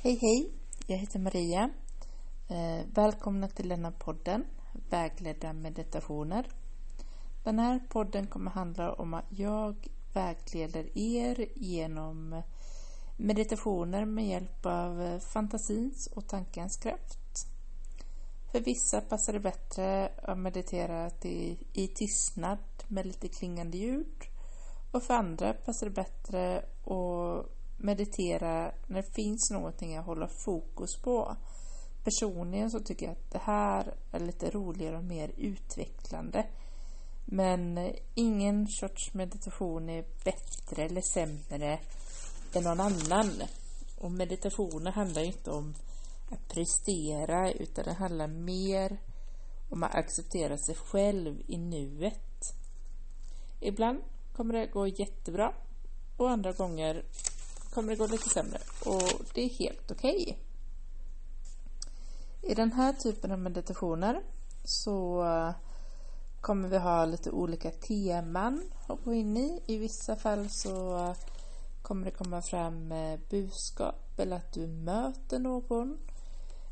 Hej hej, jag heter Maria. Eh, välkomna till denna podden, Vägledda meditationer. Den här podden kommer handla om att jag vägleder er genom meditationer med hjälp av fantasins och tankens kraft. För vissa passar det bättre att meditera i, i tystnad med lite klingande ljud och för andra passar det bättre att meditera när det finns någonting att hålla fokus på. Personligen så tycker jag att det här är lite roligare och mer utvecklande. Men ingen sorts meditation är bättre eller sämre än någon annan. Och meditationen handlar inte om att prestera utan det handlar mer om att acceptera sig själv i nuet. Ibland kommer det gå jättebra och andra gånger kommer det gå lite sämre och det är helt okej. Okay. I den här typen av meditationer så eh, kommer vi ha lite olika teman att gå in i. I vissa fall så kommer det komma fram eh, budskap eller att du möter någon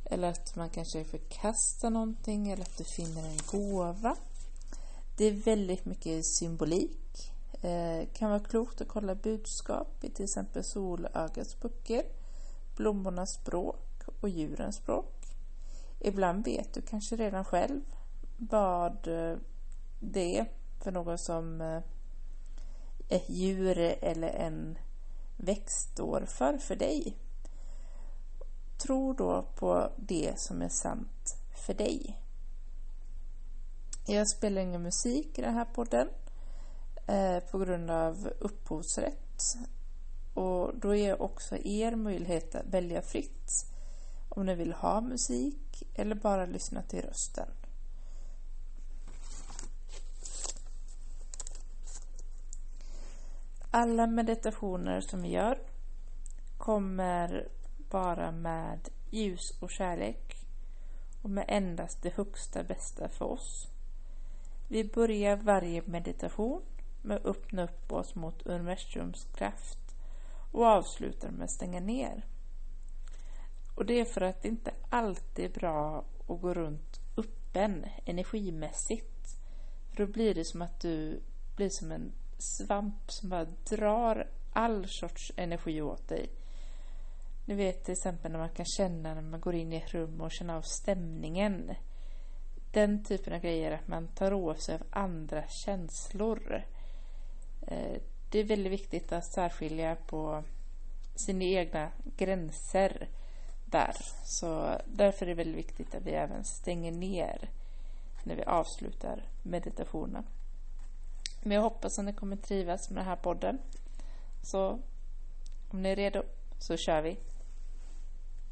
eller att man kanske förkastar någonting eller att du finner en gåva. Det är väldigt mycket symbolik Eh, kan vara klokt att kolla budskap i till exempel solögats böcker, blommornas språk och djurens språk. Ibland vet du kanske redan själv vad eh, det är för något som eh, ett djur eller en växt står för för dig. Tro då på det som är sant för dig. Jag spelar ingen musik i den här podden eh, på grund av upphovsrätt. Och då ger också er möjlighet att välja fritt om ni vill ha musik eller bara lyssna till rösten. Alla meditationer som vi gör kommer bara med ljus och kärlek och med endast det högsta bästa för oss. Vi börjar varje meditation med att öppna upp oss mot universums kraft och avslutar med att stänga ner. Och det är för att det inte alltid är bra att gå runt öppen energimässigt. För då blir det som att du blir som en svamp som bara drar all sorts energi åt dig. Ni vet till exempel när man kan känna när man går in i ett rum och känner av stämningen. Den typen av grejer, att man tar åt sig av andra känslor. Eh, det är väldigt viktigt att särskilja på sina egna gränser där. Så därför är det väldigt viktigt att vi även stänger ner när vi avslutar meditationen. Men jag hoppas att ni kommer trivas med den här podden. Så om ni är redo så kör vi.